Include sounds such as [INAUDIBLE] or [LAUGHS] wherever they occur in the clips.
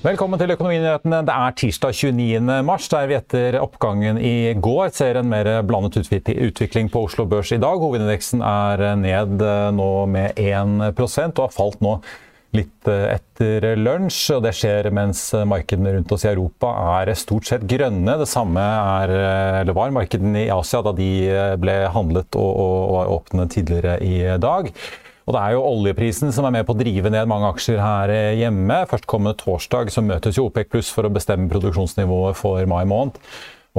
Velkommen til Økonominyhetene. Det er tirsdag 29. mars, der vi etter oppgangen i går ser en mer blandet utvikling på Oslo Børs i dag. Hovedindeksen er ned nå med 1% og har falt nå litt etter lunsj. og Det skjer mens markedene rundt oss i Europa er stort sett grønne. Det samme er, eller var markedene i Asia da de ble handlet og, og var åpne tidligere i dag. Og det er jo oljeprisen som er med på å drive ned mange aksjer her hjemme. Førstkommende torsdag så møtes jo OPEC pluss for å bestemme produksjonsnivået for mai måned.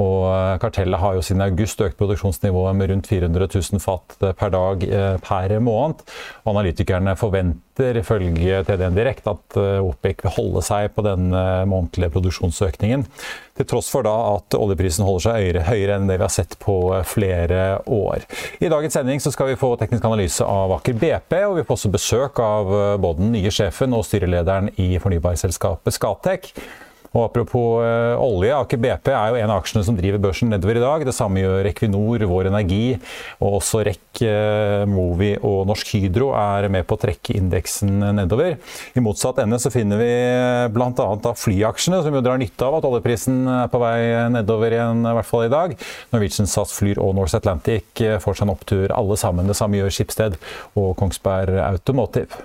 Og eh, kartellet har jo siden august økt produksjonsnivået med rundt 400 000 fat eh, per dag eh, per måned. Og analytikerne forventer ifølge TDN Direkt at OPEC vil holde seg på den månedlige produksjonsøkningen. Til tross for da at oljeprisen holder seg høyere, enn det vi har sett på flere år. I dagens sending så skal vi få teknisk analyse av Aker BP, og vi får også besøk av både den nye sjefen og styrelederen i fornybarselskapet Scatec. Og Apropos uh, olje, Aker BP er jo en av aksjene som driver børsen nedover i dag. Det samme gjør Equinor, Vår Energi, og også REC, uh, Movi og Norsk Hydro er med på å trekke indeksen nedover. I motsatt ende så finner vi bl.a. flyaksjene, som jo drar nytte av at oljeprisen er på vei nedover igjen, i hvert fall i dag. Norwegian SAS Flyr og Norse Atlantic eh, får seg en opptur alle sammen. Det samme gjør Skipsted og Kongsberg Automotive.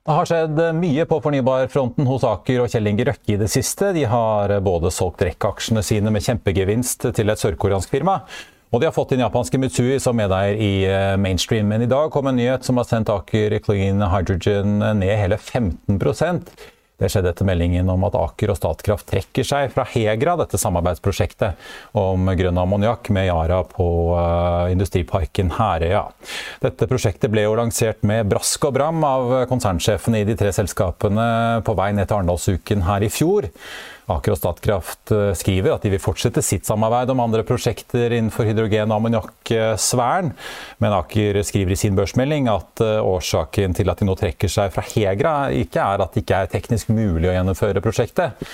Det har skjedd mye på fornybarfronten hos Aker og Kjell Inge Røkke i det siste. De har både solgt rekkeaksjene sine med kjempegevinst til et sørkoreansk firma. Og de har fått inn japanske Mitsui som medeier i eh, Mainstream. Men i dag kom en nyhet som har sendt Aker Clean Hydrogen ned hele 15 det skjedde etter meldingen om at Aker og Statkraft trekker seg fra Hegra, dette samarbeidsprosjektet om grønn ammoniakk med Yara på uh, industriparken Herøya. Dette prosjektet ble jo lansert med brask og bram av konsernsjefene i de tre selskapene på vei ned til Arendalsuken her i fjor. Aker og Statkraft eh, skriver at de vil fortsette sitt samarbeid om andre prosjekter innenfor hydrogen- og ammoniakksfæren. Men Aker skriver i sin børsmelding at eh, årsaken til at de nå trekker seg fra Hegra, ikke er at det ikke er teknisk mulig å gjennomføre prosjektet.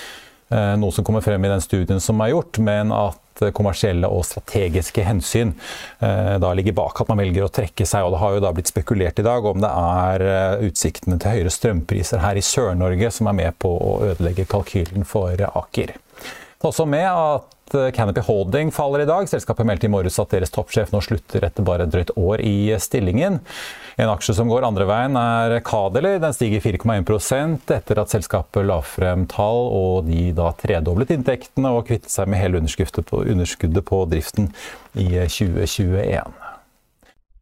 Eh, noe som kommer frem i den studien som er gjort, men at kommersielle og strategiske hensyn da ligger bak at man velger å trekke seg. og Det har jo da blitt spekulert i dag om det er utsiktene til høyere strømpriser her i Sør-Norge som er med på å ødelegge kalkylen for Aker. Det er også med at Eh, Canopy Holding faller i dag. Selskapet meldte i morges at deres toppsjef nå slutter etter bare et drøyt år i stillingen. En aksje som går andre veien er Kadeli. Den stiger 4,1 etter at selskapet la frem tall og de da tredoblet inntektene og kvittet seg med hele underskuddet på driften i 2021.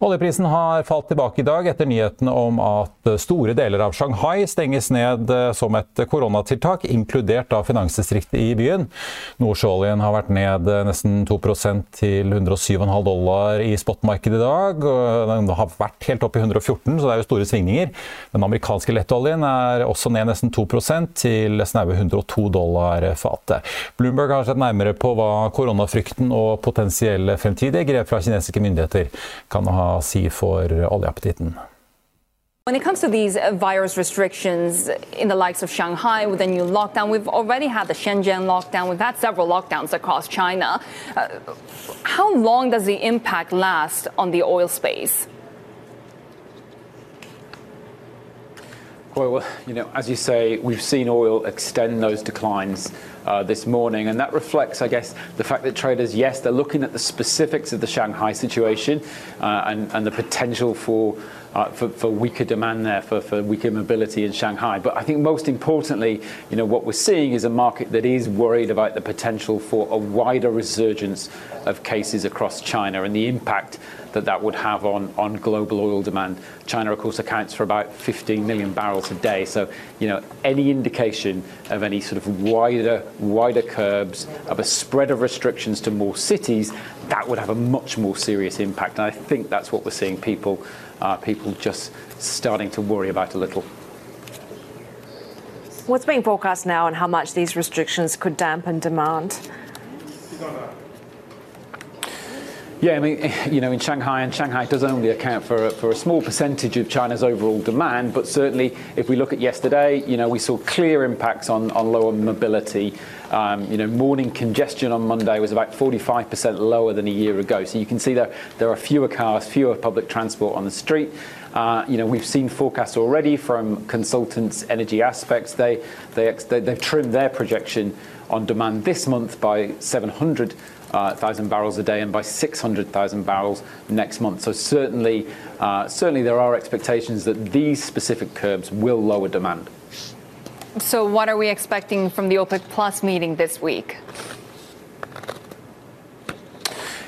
Oljeprisen har falt tilbake i dag etter nyhetene om at store deler av Shanghai stenges ned som et koronatiltak, inkludert av finansdistriktet i byen. Nordsjøoljen har vært ned nesten 2% til 107,5 dollar i spotmarkedet i dag. Den har vært helt opp i 114, så det er jo store svingninger. Den amerikanske lettoljen er også ned nesten 2% til snaue 102 dollar fatet. Bloomberg har sett nærmere på hva koronafrykten og potensielle fremtidige grep fra kinesiske myndigheter kan ha si for oljeappetitten. When it comes to these virus restrictions in the likes of Shanghai with a new lockdown, we've already had the Shenzhen lockdown, we've had several lockdowns across China. Uh, how long does the impact last on the oil space? Well, you know, as you say, we've seen oil extend those declines uh, this morning, and that reflects, I guess, the fact that traders, yes, they're looking at the specifics of the Shanghai situation uh, and, the potential for uh, for, for, weaker demand there, for, for, weaker mobility in Shanghai. But I think most importantly, you know, what we're seeing is a market that is worried about the potential for a wider resurgence of cases across China and the impact that that would have on, on global oil demand. China, of course, accounts for about 15 million barrels a day. So, you know, any indication of any sort of wider, wider curbs, of a spread of restrictions to more cities, that would have a much more serious impact. And I think that's what we're seeing people, uh, people just starting to worry about a little. What's being forecast now and how much these restrictions could dampen demand? Yeah, I mean, [LAUGHS] you know, in Shanghai, and Shanghai does only account for a, for a small percentage of China's overall demand, but certainly if we look at yesterday, you know, we saw clear impacts on, on lower mobility. Um, you know, morning congestion on Monday was about 45% lower than a year ago. So you can see that there are fewer cars, fewer public transport on the street. Uh, you know, we've seen forecasts already from consultants, energy aspects. They, they, they, they've trimmed their projection on demand this month by 700 uh, thousand barrels a day and by 600,000 barrels next month. So certainly, uh, certainly there are expectations that these specific curbs will lower demand. So what are we expecting from the OPEC Plus meeting this week?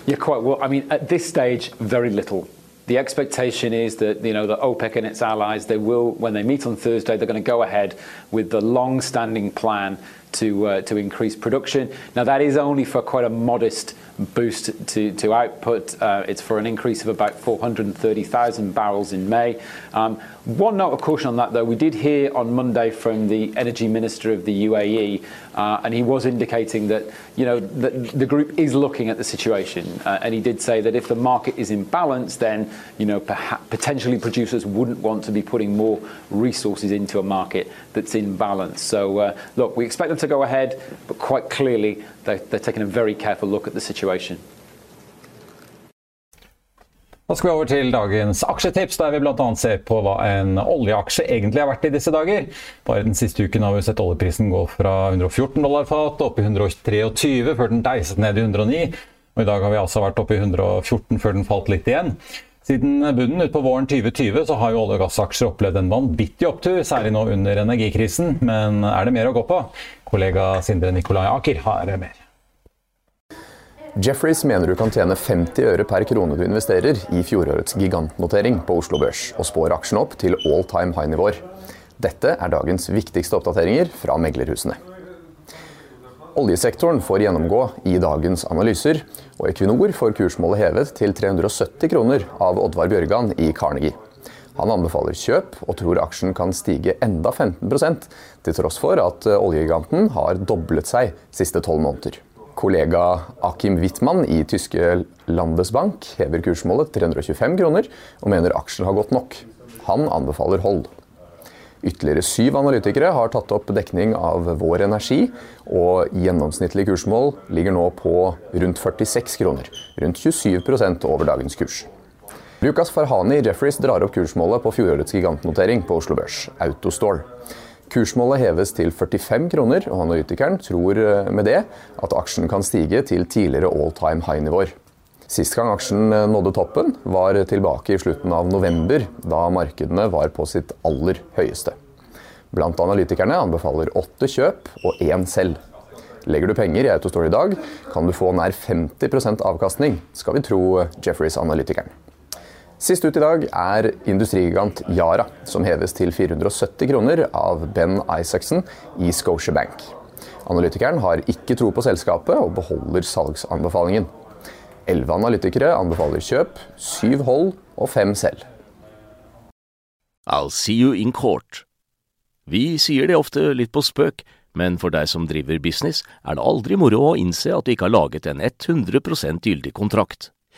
Yeah, quite well. I mean, at this stage, very little. The expectation is that you know the OPEC and its allies they will when they meet on Thursday they're going to go ahead with the long-standing plan to uh, to increase production. Now that is only for quite a modest boost to, to output. Uh, it's for an increase of about 430,000 barrels in May. Um, one note of caution on that, though, we did hear on Monday from the energy minister of the UAE, uh, and he was indicating that you know the, the group is looking at the situation, uh, and he did say that if the market is in balance, then you know perhaps potentially producers wouldn't want to be putting more resources into a market that's in balance. So uh, look, we expect them to go ahead, but quite clearly they're, they're taking a very careful look at the situation. Da skal vi over til dagens aksjetips, der vi bl.a. ser på hva en oljeaksje egentlig har vært i disse dager. Bare den siste uken har vi sett oljeprisen gå fra 114 dollar fat opp i 123 før den deiset ned i 109. Og I dag har vi altså vært oppe i 114 før den falt litt igjen. Siden bunnen utpå våren 2020 så har jo olje- og gassaksjer opplevd en vanvittig opptur, særlig nå under energikrisen. Men er det mer å gå på? Kollega Sindre Nikolai Aker har mer. Jeffreys mener du kan tjene 50 øre per krone du investerer i fjorårets gigantnotering på Oslo Børs, og spår aksjen opp til all time high-nivåer. Dette er dagens viktigste oppdateringer fra meglerhusene. Oljesektoren får gjennomgå i dagens analyser, og Equinor får kursmålet hevet til 370 kroner av Oddvar Bjørgan i Carnegie. Han anbefaler kjøp, og tror aksjen kan stige enda 15 til tross for at oljegiganten har doblet seg siste tolv måneder. Kollega Akim Wittmann i tyske Landesbank hever kursmålet 325 kroner, og mener aksjen har gått nok. Han anbefaler hold. Ytterligere syv analytikere har tatt opp dekning av Vår Energi, og gjennomsnittlig kursmål ligger nå på rundt 46 kroner. Rundt 27% over dagens kurs. Lukas Farhani i Jefferies drar opp kursmålet på fjorårets gigantnotering på Oslo Børs, Autostore. Kursmålet heves til 45 kroner, og analytikeren tror eh, med det at aksjen kan stige til tidligere all time high-nivåer. Sist gang aksjen eh, nådde toppen, var tilbake i slutten av november, da markedene var på sitt aller høyeste. Blant analytikerne anbefaler åtte kjøp og én selv. Legger du penger i Autostore i dag, kan du få nær 50% avkastning, skal vi tro Jeffreys-analytikeren. Sist ut i dag er industrigigant Yara, som heves til 470 kroner av Ben Isaacson i Scotiabank. Analytikeren har ikke tro på selskapet og beholder salgsanbefalingen. Elleve analytikere anbefaler kjøp, syv hold og fem selv. I'll see you in court. Vi sier det ofte litt på spøk, men for deg som driver business, er det aldri moro å innse at du ikke har laget en 100% gyldig kontrakt.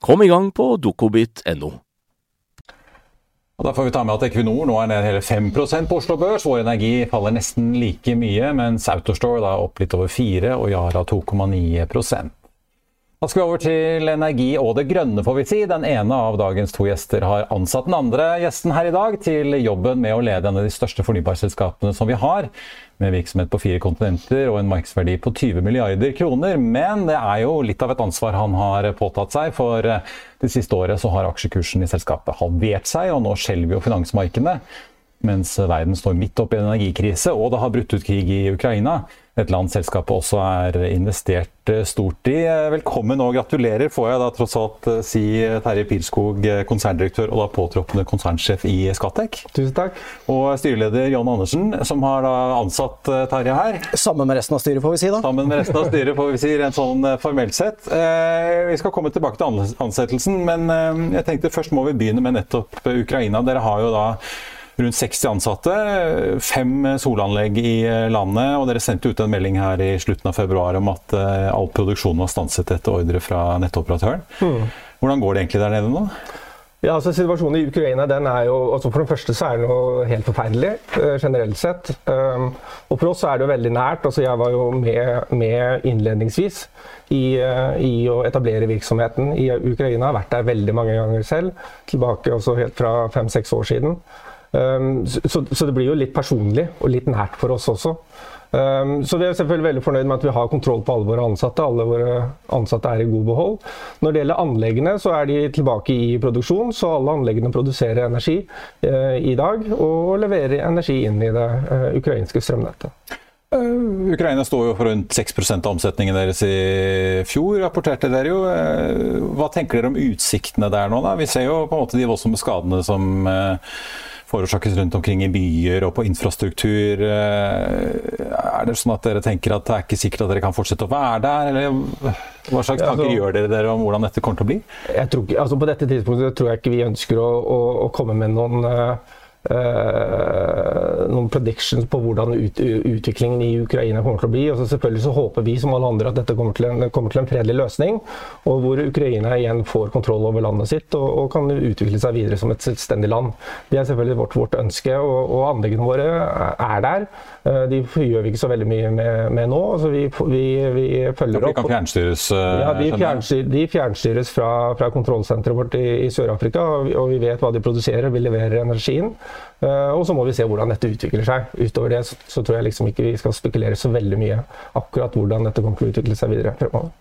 Kom i gang på dokobit.no. Da får vi ta med at Equinor nå er ned hele 5 på Oslo Børs. Vår Energi faller nesten like mye, mens Autostore da opp litt over 4 og Yara 2,9 da skal vi over til energi og det grønne, får vi si. Den ene av dagens to gjester har ansatt den andre gjesten her i dag til jobben med å lede en av de største fornybarselskapene som vi har, med virksomhet på fire kontinenter og en markedsverdi på 20 milliarder kroner. Men det er jo litt av et ansvar han har påtatt seg, for det siste året så har aksjekursen i selskapet halvert seg, og nå skjelver jo finansmarkedene. Mens verden står midt oppi en energikrise og det har brutt ut krig i Ukraina et land selskapet også er investert eh, stort i. Eh, velkommen og gratulerer, får jeg da tross alt eh, si Terje Pilskog, konserndirektør og da påtroppende konsernsjef i Skattek. Tusen takk. Og styreleder John Andersen, som har da ansatt Terje her. Sammen med resten av styret, får vi si da. Sammen med resten av styret, får vi si, rent sånn formelt sett. Vi skal komme tilbake til ansettelsen, men jeg tenkte først må vi begynne med nettopp Ukraina. Dere har jo da rundt 60 ansatte, fem solanlegg i landet. Og dere sendte ut en melding her i slutten av februar om at uh, all produksjon var stanset etter ordre fra nettoperatøren. Mm. Hvordan går det egentlig der nede nå? Ja, altså Situasjonen i Ukraina den er jo, altså for det første så er den jo helt forferdelig uh, generelt sett. Um, og for oss så er det jo veldig nært. altså Jeg var jo med, med innledningsvis i, i, å etablere virksomheten i Ukraina. Har vært der veldig mange ganger selv. Tilbake også helt fra fem-seks år siden. Så, så, det blir jo litt personlig og litt nært for oss også. Um, så vi er selvfølgelig veldig fornøyd med at vi har kontroll på alle våre ansatte. Alle våre ansatte er i god behold. Når det gjelder anleggene, så er de tilbake i produksjon. Så alle anleggene produserer energi uh, i dag og leverer energi inn i det uh, ukrainske strømnettet. Uh, Ukraina står jo for rundt 6% av omsetningen deres i fjor, rapporterte dere jo. Hva tenker dere om utsiktene der nå? da? Vi ser jo på en måte de voldsomme skadene som forårsakes rundt omkring i byer og på infrastruktur. Eh, er det sånn at dere tenker at det er ikke sikkert at dere kan fortsette å være der? Eller hva slags tanker altså, gjør dere dere om hvordan dette kommer til å bli? Tror, altså på dette tidspunktet tror jeg ikke vi ønsker å, å, å komme med noen Uh, noen predictions på hvordan ut, utviklingen i Ukraina kommer til å bli. Og så selvfølgelig så håper vi som alle andre at dette kommer til, en, kommer til en fredelig løsning, og hvor Ukraina igjen får kontroll over landet sitt og, og, kan utvikle seg videre som et selvstendig land. Det er selvfølgelig vårt, vårt ønske, og, og, anleggene våre er der. Uh, de gjør vi ikke så veldig mye med, med nå. Altså vi, vi, vi, følger opp. De kan fjernstyres? Uh, ja, de, fjernstyr, de fjernstyres fra, fra kontrollsenteret vårt i, i Sør-Afrika, og, og vi vet hva de produserer. Vi leverer energien. Eh, og så må vi se hvordan dette utvikler seg. Utover det så, tror jeg liksom ikke vi skal spekulere så veldig mye akkurat hvordan dette kommer til å utvikle seg videre fremover.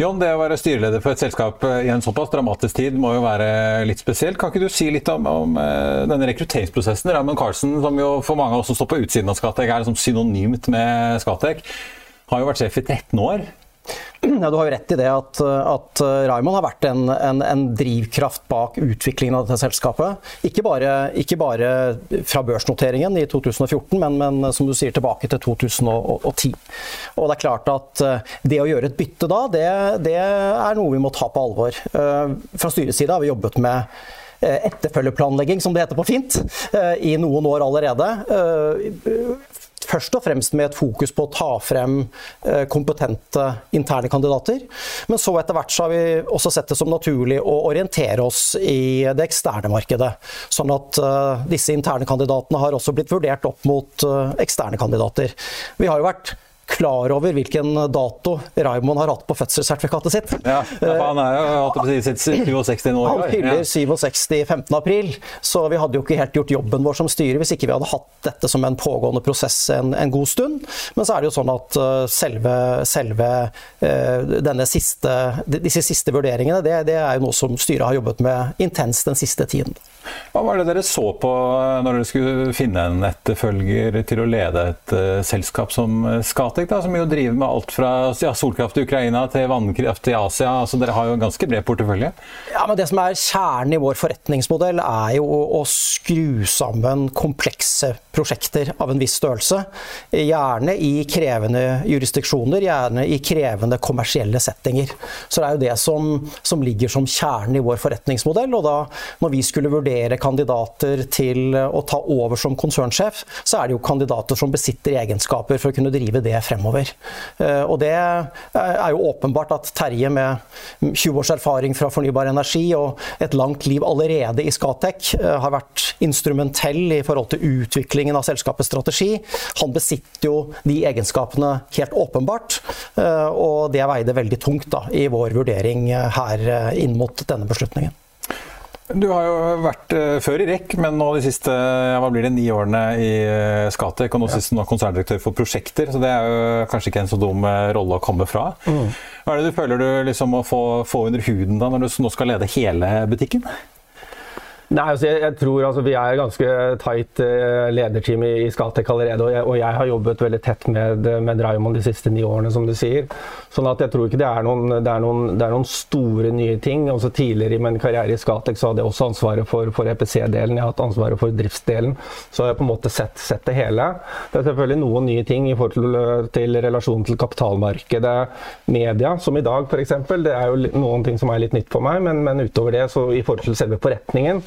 John, det å være styreleder for et selskap i en såpass dramatisk tid må jo være litt spesielt. Kan ikke du si litt om, om uh, denne rekrutteringsprosessen? Raymond Carlsen, som jo for mange av som står på utsiden av Skatek, er liksom synonymt med Skatek, har jo vært sjef i 13 år. Ja, du har jo rett i det at, at Raymond har vært en, en, en, drivkraft bak utviklingen av dette selskapet. Ikke bare, ikke bare fra børsnoteringen i 2014, men, men, som du sier tilbake til 2010. Og det er klart at eh, det å gjøre et bytte da, det, det er noe vi må ta på alvor. Eh, fra styrets side har vi jobbet med eh, etterfølgeplanlegging, som det heter på fint, i noen år allerede først og fremst med et fokus på å ta frem kompetente interne kandidater. Men så etter hvert så har vi også sett det som naturlig å orientere oss i det eksterne markedet. Sånn at disse interne kandidatene har også blitt vurdert opp mot eksterne kandidater. Vi har jo vært klar over hvilken dato Raymond har hatt på fødselssertifikatet sitt. Ja, Han er jo hatt det sitt 67 år. Han fyller 67 15. april, så vi hadde jo ikke helt gjort jobben vår som styre hvis ikke vi hadde hatt dette som en pågående prosess en, en god stund. Men så er det jo sånn at uh, selve, selve uh, denne siste, disse siste vurderingene, det, det er jo noe som styret har jobbet med intenst den siste tiden. Hva var det dere så på når dere skulle finne en etterfølger til å lede et uh, selskap som Scatec, da, som jo driver med alt fra ja, solkraft i Ukraina til vannkraft i Asia? Altså, dere har jo en ganske bred portefølje? Ja, men Det som er kjernen i vår forretningsmodell, er jo å skru sammen komplekse prosjekter av en viss størrelse. Gjerne i krevende jurisdiksjoner, gjerne i krevende kommersielle settinger. Så det er jo det som, som ligger som kjernen i vår forretningsmodell. og da, når vi skulle vurdere vurdere kandidater til å ta over som konsernsjef, så er det jo kandidater som besitter egenskaper for å kunne drive det fremover. Eh, og det er jo åpenbart at Terje med 20 års erfaring fra fornybar energi og et langt liv allerede i Scatec eh, har vært instrumentell i forhold til utviklingen av selskapets strategi. Han besitter jo de egenskapene helt åpenbart, eh, og det veide veldig tungt da, i vår vurdering her inn mot denne beslutningen. Du har jo vært uh, før i REC, men nå de siste hva blir det, ni årene i Skatec. Og nå sist nå konserndirektør for prosjekter, så det er jo kanskje ikke en så dum rolle å komme fra. Mm. Hva er det du føler du liksom må få, få under huden da, når du nå skal lede hele butikken? Nei, altså jeg, jeg, tror altså, Vi er ganske tight uh, lederteam i, i Scatec allerede. Og jeg, og jeg, har jobbet veldig tett med, med Raymond de siste ni årene, som du sier. Sånn at jeg tror ikke det er noen, det er noen, det er noen store nye ting. Også tidligere i min karriere i Skatek så hadde jeg også ansvaret for, for EPC-delen. Jeg har hatt ansvaret for driftsdelen. Så har jeg på en måte sett, sett, det hele. Det er selvfølgelig noen nye ting i forhold til, til relasjonen til kapitalmarkedet, media, som i dag f.eks. Det er jo noen ting som er litt nytt for meg, men, men utover det, så i forhold til selve forretningen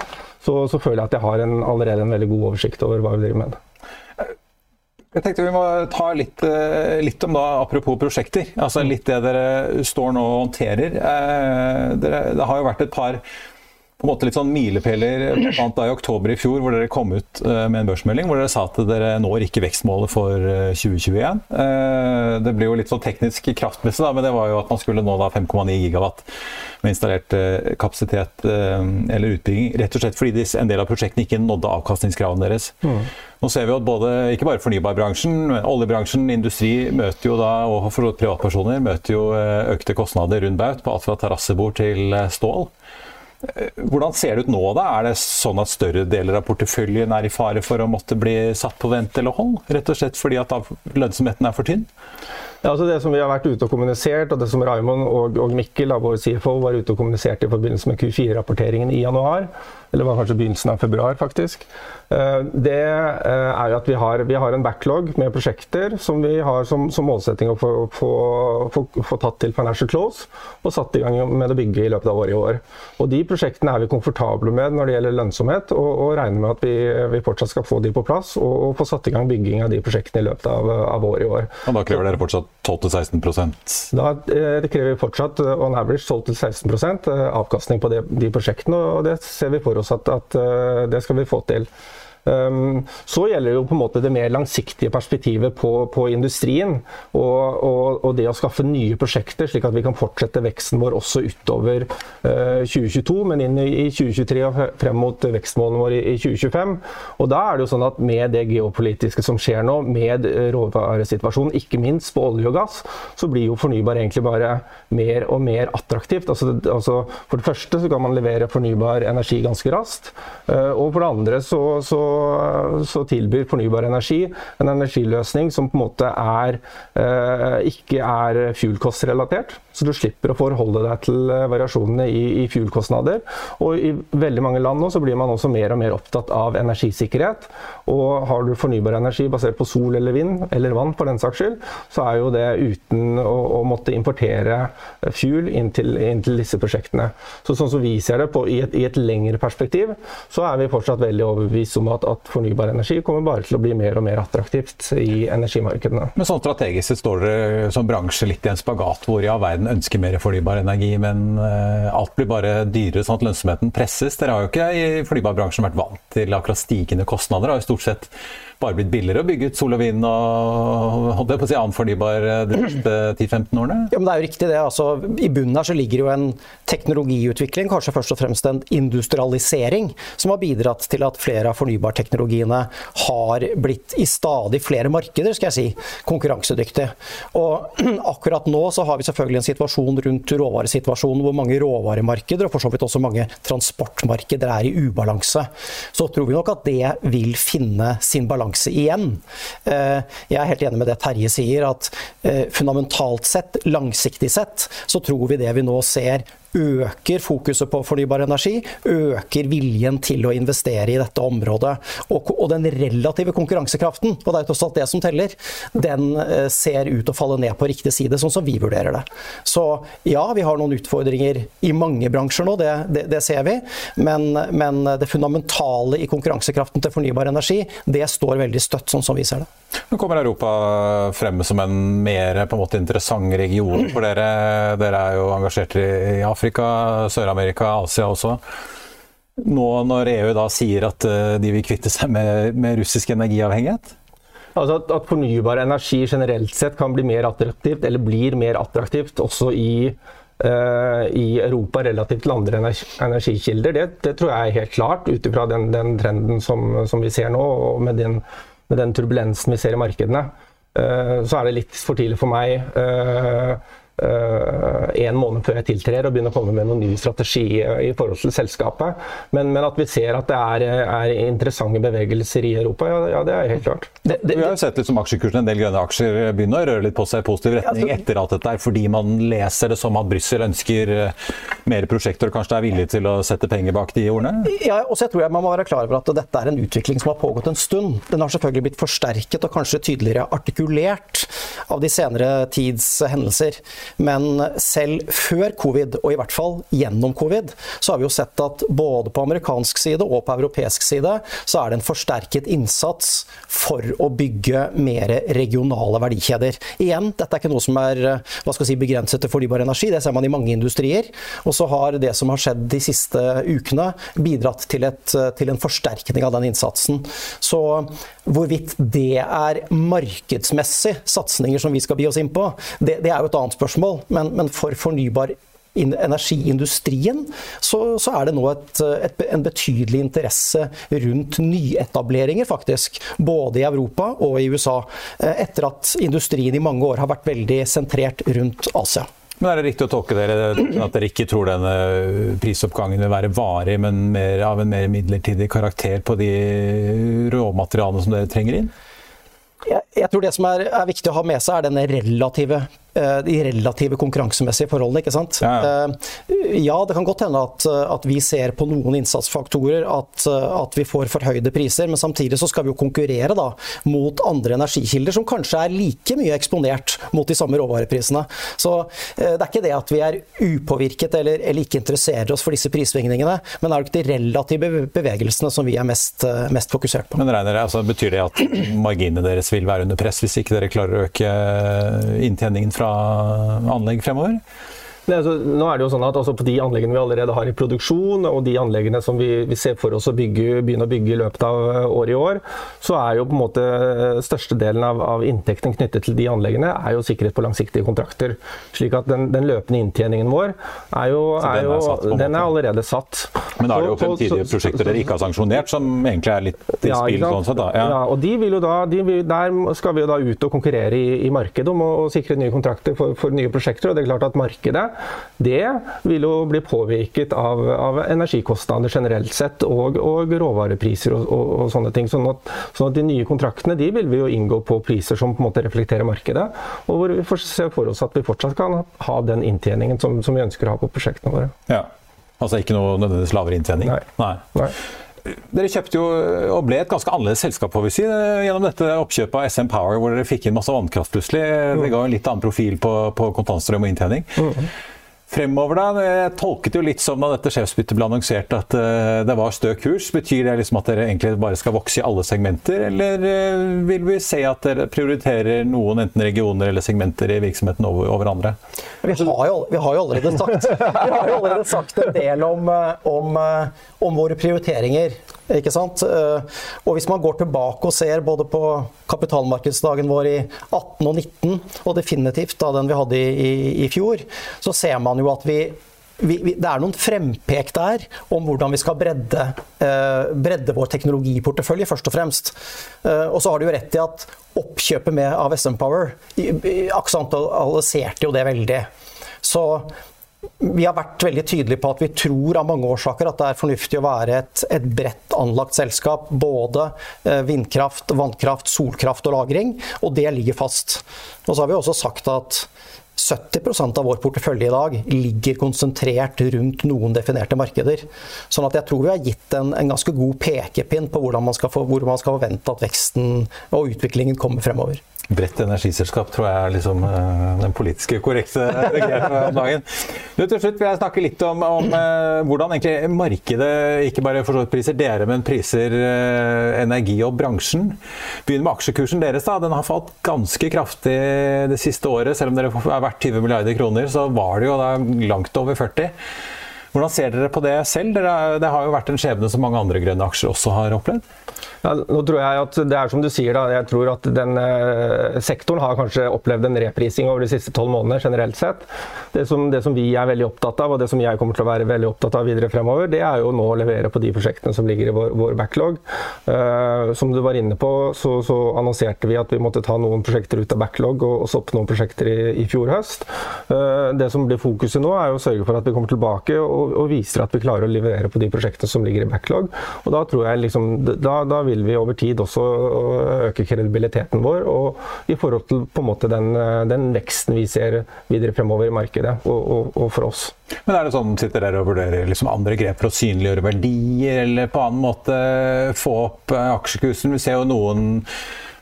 så, så, føler jeg at jeg har en, allerede en veldig god oversikt over hva vi driver med. Jeg tenkte Vi må ta litt, eh, litt om da, apropos prosjekter. altså Litt det dere står nå og håndterer. Eh, dere, det har jo vært et par på en måte litt sånn milepæler i oktober i fjor, hvor dere kom ut eh, med en børsmelding hvor dere sa at dere når ikke vekstmålet for 2021. Eh, eh, det ble jo litt sånn teknisk kraftmessig, men det var jo at man skulle nå 5,9 gigawatt med installert kapasitet eller utbygging. Rett og slett fordi en del av prosjektene ikke nådde avkastningskravene deres. Mm. Nå ser vi at både, ikke bare fornybarbransjen, men oljebransjen, industri møter jo da, og for privatpersoner møter jo økte kostnader rundt baut, på alt fra terrassebord til stål. Hvordan ser det ut nå, da? Er det sånn at større deler av porteføljen er i fare for å måtte bli satt på vent eller hold? Rett og slett fordi at lønnsomheten er for tynn? Ja, altså det som vi har vært ute og kommunisert, og det som Raymond og, og Mikkel, vår CFO, var ute og kommuniserte i forbindelse med Q4-rapporteringen i januar, eller var kanskje begynnelsen av februar, faktisk, eh, det eh, er at vi har, vi har en backlog med prosjekter som vi har som, som målsetting å få, få, få, få, tatt til financial close og satt i gang med å bygge i løpet av året i år. Og De prosjektene er vi komfortable med når det gjelder lønnsomhet, og, og regner med at vi, vi, fortsatt skal få de på plass og, og, få satt i gang bygging av de prosjektene i løpet av, av året i år. Og Da krever dere fortsatt 12-16 Da eh, det krever fortsatt on average 12-16% avkastning på de, de prosjektene, og det ser vi for oss at, at eh, det skal vi få til. Um, så gjelder det jo på en måte det mer langsiktige perspektivet på, på industrien. Og, og, og, det å skaffe nye prosjekter, slik at vi kan fortsette veksten vår også utover uh, 2022, men inn i, i 2023 og frem mot vekstmålene våre i, i, 2025. Og da er det jo sånn at med det geopolitiske som skjer nå, med råvaresituasjonen, ikke minst på olje og gass, så blir jo fornybar egentlig bare mer og mer attraktivt. Altså, altså for det første så kan man levere fornybar energi ganske raskt, uh, og for det andre så, så så, tilbyr fornybar energi en energiløsning som på en måte er, eh, ikke er fuel-cost-relatert. så du slipper å forholde deg til eh, variasjonene i, i fuelkostnader. Og i veldig mange land nå så blir man også mer og mer opptatt av energisikkerhet. Og har du fornybar energi basert på sol eller vind, eller vann for den saks skyld, så er jo det uten å, å måtte importere fuel inn til, inn til, disse prosjektene. Så sånn som vi ser det på, i, et, i et lengre perspektiv, så er vi fortsatt veldig overbevist om at, at fornybar energi kommer bare til å bli mer og mer attraktivt i energimarkedene. Men sånn strategisk står dere som bransje litt i en spagat hvor ja, verden ønsker mer fornybar energi, men uh, alt blir bare dyrere sånn at lønnsomheten presses. Dere har jo ikke i fornybarbransjen vært vant til akkurat stigende kostnader. Har jo stort sett bare blitt billigere å bygge ut sol og vind og holdt jeg på å si annen fornybar eh, de siste 10-15 årene? Ja, men det er jo riktig det. Altså, I bunnen her så ligger jo en teknologiutvikling, kanskje først og fremst en industrialisering, som har bidratt til at flere av fornybarteknologiene har blitt i stadig flere markeder, skal jeg si, konkurransedyktige. Og [CLEARS THROAT] akkurat nå så har vi selvfølgelig en situasjon rundt råvaresituasjonen hvor mange råvaremarkeder, og for så vidt også mange transportmarkeder, er i ubalanse. Så tror vi nok at det vil finne sin balanse balanse igjen. Eh, jeg er helt enig med det Terje sier, at eh, fundamentalt sett, langsiktig sett, så tror vi det vi nå ser øker fokuset på fornybar energi, øker viljen til å investere i dette området. Og, og den relative konkurransekraften, og det er tross alt det som teller, den eh, ser ut å falle ned på riktig side, sånn som vi vurderer det. Så ja, vi har noen utfordringer i mange bransjer nå, det, det, det ser vi. Men, men, det fundamentale i konkurransekraften til fornybar energi, det står veldig støtt, sånn som vi ser det. Nå kommer Europa fremme som en mer på en måte interessant region for dere. Dere er jo engasjert i Afrika Afrika, Sør-Amerika, Asia også. Nå når EU da sier at eh, de vil kvitte seg med, med russisk energiavhengighet? Altså at, at, fornybar energi generelt sett kan bli mer attraktivt, eller blir mer attraktivt også i, uh, i Europa relativt til andre energikilder, det, det, tror jeg er helt klart ut ifra den, den, trenden som, som, vi ser nå, og med den, med den turbulensen vi ser i markedene. Uh, så er det litt for tidlig for meg. Uh, en måned før jeg tiltrer og begynner å komme med noen ny strategi eh, i forhold til selskapet. Men, men at vi ser at det er, er interessante bevegelser i Europa, ja, ja, det er helt klart. Det, det, vi har jo sett liksom aksjekursen, en del grønne aksjer begynner å røre litt på seg i positiv retning altså, etter at dette er fordi man leser det som at Brussel ønsker eh, mer prosjekter og kanskje er villig til å sette penger bak de ordene? Ja, og så tror jeg man må være klar over at dette er en utvikling som har pågått en stund. Den har selvfølgelig blitt forsterket og kanskje tydeligere artikulert av de senere tids hendelser. Men selv før covid, og i hvert fall gjennom covid, så har vi jo sett at både på amerikansk side og på europeisk side, så er det en forsterket innsats for å bygge mer regionale verdikjeder. Igjen, dette er ikke noe som er hva skal si, begrenset til fornybar energi, det ser man i mange industrier. Og så har det som har skjedd de siste ukene, bidratt til, et, til en forsterkning av den innsatsen. Så hvorvidt det er markedsmessig satsinger som vi skal bi oss inn på, det, det er jo et annet spørsmål spørsmål, men, men for fornybar energiindustrien så, så, er det nå et, et, en betydelig interesse rundt nyetableringer, faktisk. Både i Europa og i USA. Eh, etter at industrien i mange år har vært veldig sentrert rundt Asia. Men Er det riktig å tolke dere at dere ikke tror denne prisoppgangen vil være varig, men mer av en mer midlertidig karakter på de råmaterialene som dere trenger inn? Jeg, jeg tror det som er, er, viktig å ha med seg, er denne relative Eh, de relative konkurransemessige forholdene. ikke sant? Ja, ja. Eh, det kan godt hende at, at, vi ser på noen innsatsfaktorer at, at, vi får forhøyde priser, men samtidig så skal vi jo konkurrere da mot andre energikilder som kanskje er like mye eksponert mot de samme råvareprisene. Så eh, det er ikke det at vi er upåvirket eller, eller ikke interesserer oss for disse prissvingningene, men det er jo ikke de relative bevegelsene som vi er mest, mest fokusert på. Men regner, altså, Betyr det at marginene deres vil være under press hvis ikke dere klarer å øke inntjeningen fra fra anlegg fremover? Det, altså, nå er det jo sånn at altså, På de anleggene vi allerede har i produksjon, og de anleggene som vi, vi ser for oss å bygge, begynne å bygge i løpet av eh, året i år, så er jo på en måte eh, størstedelen av, av inntekten knyttet til de anleggene er jo sikkerhet på langsiktige kontrakter. Slik at den, den løpende inntjeningen vår er jo, er den, er satt, den er allerede satt. Men da er det jo fremtidige prosjekter dere ikke har sanksjonert, som egentlig er litt i Ja, spill sånn sett, da. Ja. Ja, og de vil jo da, de vil, Der skal vi jo da ut og konkurrere i, i markedet om å, å sikre nye kontrakter for, for nye prosjekter. og det er klart at Markedet det vil jo bli påvirket av, av energikostnader generelt sett og, og råvarepriser og, og, og sånne ting. Sånn at, sånn at de nye kontraktene de vil vi jo inngå på priser som på en måte reflekterer markedet. Og hvor vi får se for oss at vi fortsatt kan ha den inntjeningen som, som vi ønsker å ha på prosjektene våre. Ja. Altså ikke noe nødvendigvis lavere inntjening? Nei. Nei. Dere kjøpte jo og ble et ganske annerledes selskap får vi si, gjennom dette oppkjøpet av SM Power, hvor dere fikk inn masse vannkraft plutselig. Det ga en litt annen profil på, på kontantstrøm og inntjening. Fremover da, Jeg tolket jo litt som da dette sjefsbyttet ble annonsert at uh, det var stø kurs. Betyr det liksom at dere egentlig bare skal vokse i alle segmenter, eller uh, vil vi se at dere prioriterer noen enten regioner eller segmenter i virksomheten over, over andre? Vi har, jo, vi har jo allerede sagt, vi har jo allerede sagt en del om, eh, om, om våre prioriteringer. Ikke sant? Og hvis man går tilbake og ser både på kapitalmarkedsdagen vår i 18 og 19, og definitivt da den vi hadde i, i, i fjor, så ser man jo at vi vi, vi, det er noen frempek der om hvordan vi skal bredde, eh, bredde vår teknologiportefølje, først og fremst. Eh, og så har du jo rett i at oppkjøpet med, av SM Power aksentualiserte jo det veldig. Så vi har vært veldig tydelige på at vi tror av mange årsaker at det er fornuftig å være et, et bredt anlagt selskap. Både eh, vindkraft, vannkraft, solkraft og lagring. Og det ligger fast. Og så har vi også sagt at 70% av vår portefølje i dag ligger konsentrert rundt noen definerte markeder. Sånn at jeg tror vi har gitt en, en ganske god pekepinn på man få, hvor man skal forvente at veksten og utviklingen kommer fremover. Bredt energiselskap tror jeg er liksom uh, den politiske korrekte [LAUGHS] begrepet om dagen. Du, til slutt vil jeg snakke litt om, om uh, hvordan markedet ikke bare priser dere, men priser uh, energi og bransjen. Begynn med aksjekursen deres. da, Den har falt ganske kraftig det siste året. Selv om dere er verdt 20 milliarder kroner, så var det jo langt over 40. Hvordan ser dere på det selv? Det har jo vært en skjebne som mange andre grønne aksjer også har opplevd. Ja, nå tror jeg at Det er som du sier, da. Jeg tror at den eh, sektoren har kanskje opplevd en reprising over de siste tolv månedene generelt sett. Det som, det som, vi er veldig opptatt av, og det som jeg kommer til å være veldig opptatt av videre fremover, det er jo nå å levere på de prosjektene som ligger i vår, vår backlog. Uh, som du var inne på, så, så, annonserte vi at vi måtte ta noen prosjekter ut av backlog og, og stoppe noen prosjekter i, i fjor høst. Uh, det som blir fokuset nå, er jo å sørge for at vi kommer tilbake og, og viser at vi klarer å levere på de prosjektene som ligger i backlog. Og da tror jeg liksom, da, da vil vi over tid også øke kredibiliteten vår og i forhold til på en måte den, den veksten vi ser videre fremover i markedet og, og, og, for oss. Men er det sånn sitter dere og vurderer liksom andre grep for å synliggjøre verdier, eller på annen måte få opp aksjekursen? Vi ser jo noen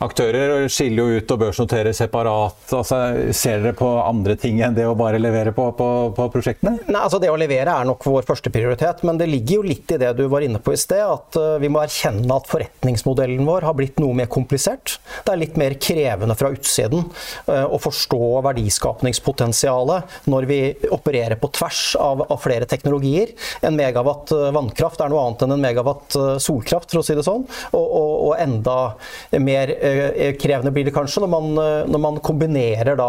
aktører skiller jo ut og børsnoterer separat. Altså, ser dere på andre ting enn det å bare levere på, på, på prosjektene? Nei, altså Det å levere er nok vår første prioritet, men det ligger jo litt i det du var inne på i sted. At uh, vi må erkjenne at forretningsmodellen vår har blitt noe mer komplisert. Det er litt mer krevende fra utsiden uh, å forstå verdiskapningspotensialet når vi opererer på tvers av, av flere teknologier. En megawatt uh, vannkraft er noe annet enn en megawatt solkraft, for å si det sånn. Og, og, og enda mer Eh, krevende blir det kanskje når man, eh, når man kombinerer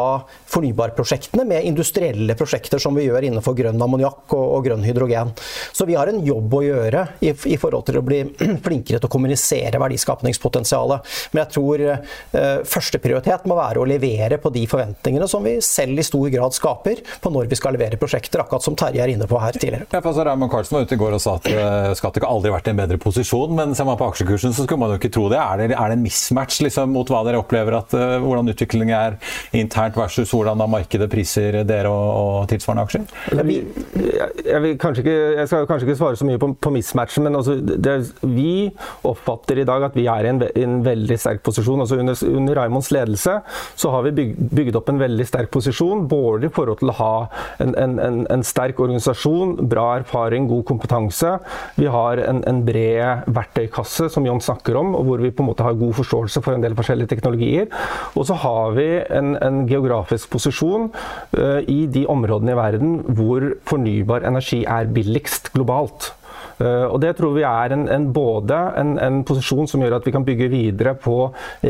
fornybarprosjektene med industrielle prosjekter som vi gjør innenfor grønn ammoniakk og, og, grønn hydrogen. Så vi har en jobb å gjøre i, i forhold til å bli [CLEARS THROAT] flinkere til å kommunisere verdiskapningspotensialet. Men jeg tror eh, førsteprioritet må være å levere på de forventningene som vi selv i stor grad skaper på når vi skal levere prosjekter, akkurat som Terje er inne på her tidligere. Ja, for Raymond Carlsen var ute i går og sa at uh, Skattek aldri vært i en bedre posisjon, men ser man på aksjekursen så skulle man jo ikke tro det. Er det, er det en mismatch liksom, mot hva dere opplever at uh, hvordan utviklingen er internt versus hvordan da markedet priser dere og, og tilsvarende aksjer? Vi, jeg, ikke, jeg, skal kanskje ikke svare så mye på, på mismatchen, men altså, det, vi oppfatter i dag at vi er i en, en veldig sterk posisjon. Altså, under, under Raimonds ledelse så har vi byg, bygd opp en veldig sterk posisjon, både i forhold til å ha en, en, en, sterk organisasjon, bra erfaring, god kompetanse. Vi har en, bred verktøykasse som Jon snakker om, og hvor vi på en måte har god forståelse for en del forskjellige teknologier. Og så har vi en, en geografisk posisjon uh, i de områdene i verden hvor fornybar energi er billigst globalt. Uh, og Det tror vi er en, en både en, en, posisjon som gjør at vi kan bygge videre på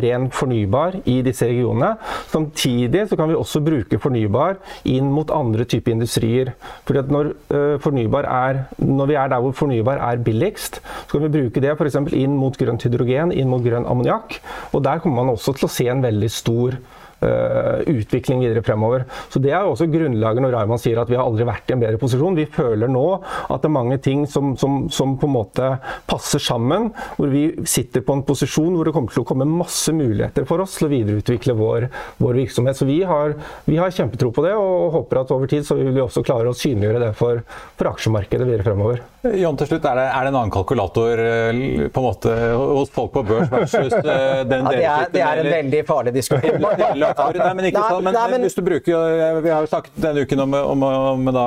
ren fornybar i disse regionene. Samtidig så kan vi også bruke fornybar inn mot andre typer industrier. Fordi at når, fornybar er, når vi er der hvor fornybar er billigst, så kan vi bruke det f.eks. inn mot grønt hydrogen, inn mot grønn ammoniakk. Og der kommer man også til å se en veldig stor Eh, utvikling videre fremover. Så Det er også grunnlaget når Raymond sier at vi har aldri vært i en bedre posisjon. Vi føler nå at det er mange ting som, som, som, på en måte passer sammen. Hvor vi sitter på en posisjon hvor det kommer til å komme masse muligheter for oss til å videreutvikle vår, vår virksomhet. Så vi har, vi har, kjempetro på det, og håper at over tid så vil vi også klare å synliggjøre det for, for aksjemarkedet videre fremover. Jon, til slutt, er det, er det en annen kalkulator eh, på en måte hos folk på børs versus eh, den ja, det, er, det er en veldig farlig diskusjon. Nei, men ikke sånn. Men, men, hvis du bruker Vi har jo snakket denne uken om, om, om da,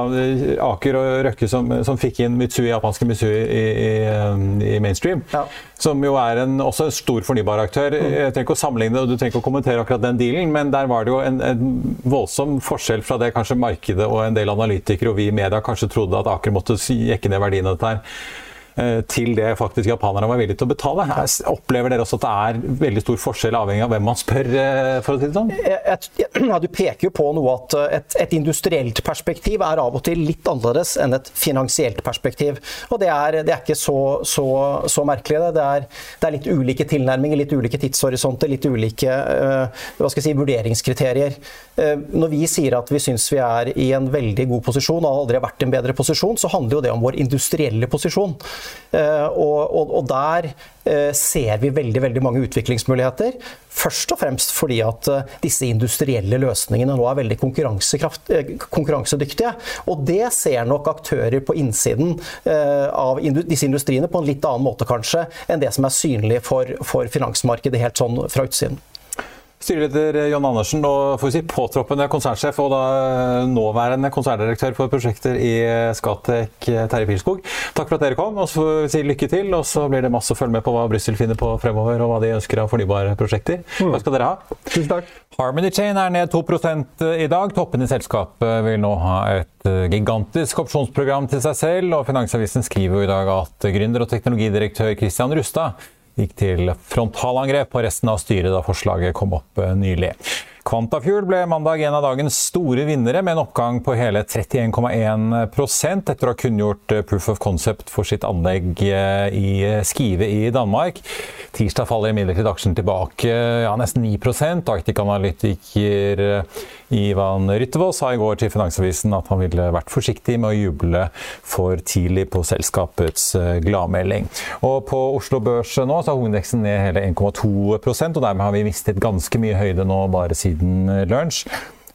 Aker og Røkke som, som, fikk inn Mitsui, japanske Mitsui i, i, i mainstream. Ja. Som jo er en, også en stor fornybaraktør. Mm. Jeg trenger ikke å sammenligne og du trenger ikke å kommentere akkurat den dealen, men der var det jo en, en voldsom forskjell fra det kanskje markedet og en del analytikere og vi i media kanskje trodde at Aker måtte jekke ned verdien av dette her. Eh, til det faktisk japanerne var villige til å betale. Opplever dere også at det er veldig stor forskjell avhengig av hvem man spør? Eh, for å si det sånn? [CLEARS THROAT] Ja, du peker jo på noe at eh, et, et, industrielt perspektiv er av og til litt annerledes enn et finansielt perspektiv. Og det er, det er ikke så, så, så merkelig. Det. Er, det er, litt ulike tilnærminger, litt ulike tidshorisonter, litt ulike hva skal jeg si, vurderingskriterier. Når vi sier at vi syns vi er i en veldig god posisjon og aldri har vært i en bedre posisjon, så handler jo det om vår industrielle posisjon. Eh, og, og, og der eh, ser vi veldig, veldig mange utviklingsmuligheter. Først og fremst fordi at eh, disse industrielle løsningene nå er veldig konkurransedyktige. Og det ser nok aktører på innsiden av disse industriene på en litt annen måte kanskje enn det som er synlig for, for finansmarkedet helt sånn fra utsiden. Styreleder John Andersen og får si påtroppende konsernsjef og da nåværende konserndirektør for prosjekter i Skatek, Terje Pilskog. Takk for at dere kom, og så får vi si lykke til. Og så blir det masse å følge med på hva Brussel finner på fremover, og hva de ønsker av fornybare prosjekter. Mm. Hva skal dere ha? Tusen takk. Harmony Chain er ned 2 i dag. Toppen i selskapet vil nå ha et gigantisk opsjonsprogram til seg selv, og Finansavisen skriver jo i dag at gründer og teknologidirektør Christian Rustad gikk til frontalangrep på resten av styret da forslaget kom opp eh, nylig. Quantafuel ble mandag en av dagens store vinnere, med en oppgang på hele 31,1 etter å ha kunngjort eh, proof of concept for sitt anlegg eh, i Skive i Danmark. Tirsdag faller imidlertid aksjen tilbake ja, nesten 9 Arctic-analytiker Ivan Ryttevold sa i går til Finansavisen at han ville vært forsiktig med å juble for tidlig på selskapets eh, gladmelding. Og på Oslo Børs nå så har hovedindeksen ned hele 1,2% og dermed har vi mistet ganske mye høyde nå bare siden lunsj.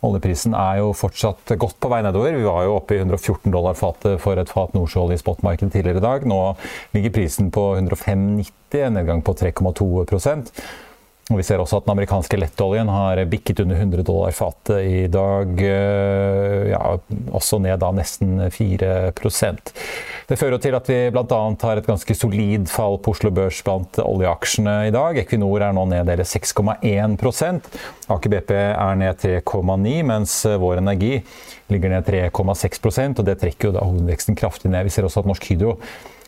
Oljeprisen er jo fortsatt godt på vei nedover. Vi var jo oppe i 114 dollar fatet for et fat nordsjøolje i spotmarkedet tidligere i dag. Nå ligger prisen på 105,90, en nedgang på 3,2 og Vi ser også at den amerikanske lettoljen har bikket under 100 dollar fatet i dag. Eh, ja, også ned da nesten 4% Det fører til at vi bl.a. har et ganske solid fall på Oslo Børs blant oljeaksjene i dag. Equinor er nå ned hele 6,1% Aker BP er ned 3,9 mens Vår Energi ligger ned 3,6% og det trekker jo da hovedveksten kraftig ned. Vi ser også at Norsk Hydro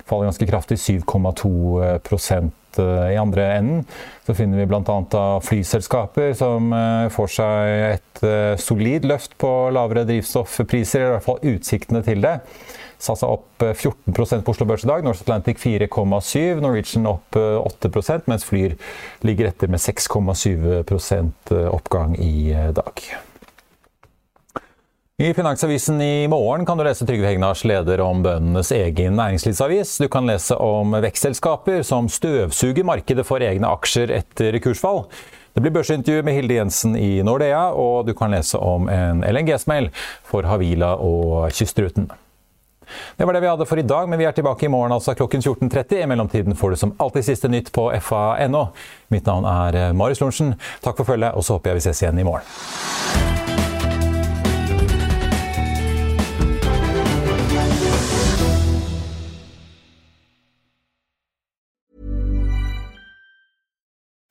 faller ganske kraftig, 7,2 Eh, I andre enden så finner vi bl.a. flyselskaper som eh, får seg et eh, solid løft på lavere drivstoffpriser, i hvert fall utsiktene til det. SAS opp 14% på Oslo Børs i dag. Norse Atlantic 4,7. Norwegian opp 8% mens Flyr ligger etter med 6,7% oppgang i dag. I Finansavisen i morgen kan du lese Trygve Hegnars leder om bøndenes egen næringslivsavis. Du kan lese om vekstselskaper som støvsuger markedet for egne aksjer etter kursfall. Det blir børsintervju med Hilde Jensen i Nordea, og du kan lese om en LNG-smell for Havila og Kystruten. Det var det vi hadde for i dag, men vi er tilbake i morgen altså klokken 14.30. I mellomtiden får du som alltid siste nytt på fa.no. Mitt navn er Marius Lorentzen. Takk for følget, og så håper jeg vi ses igjen i morgen.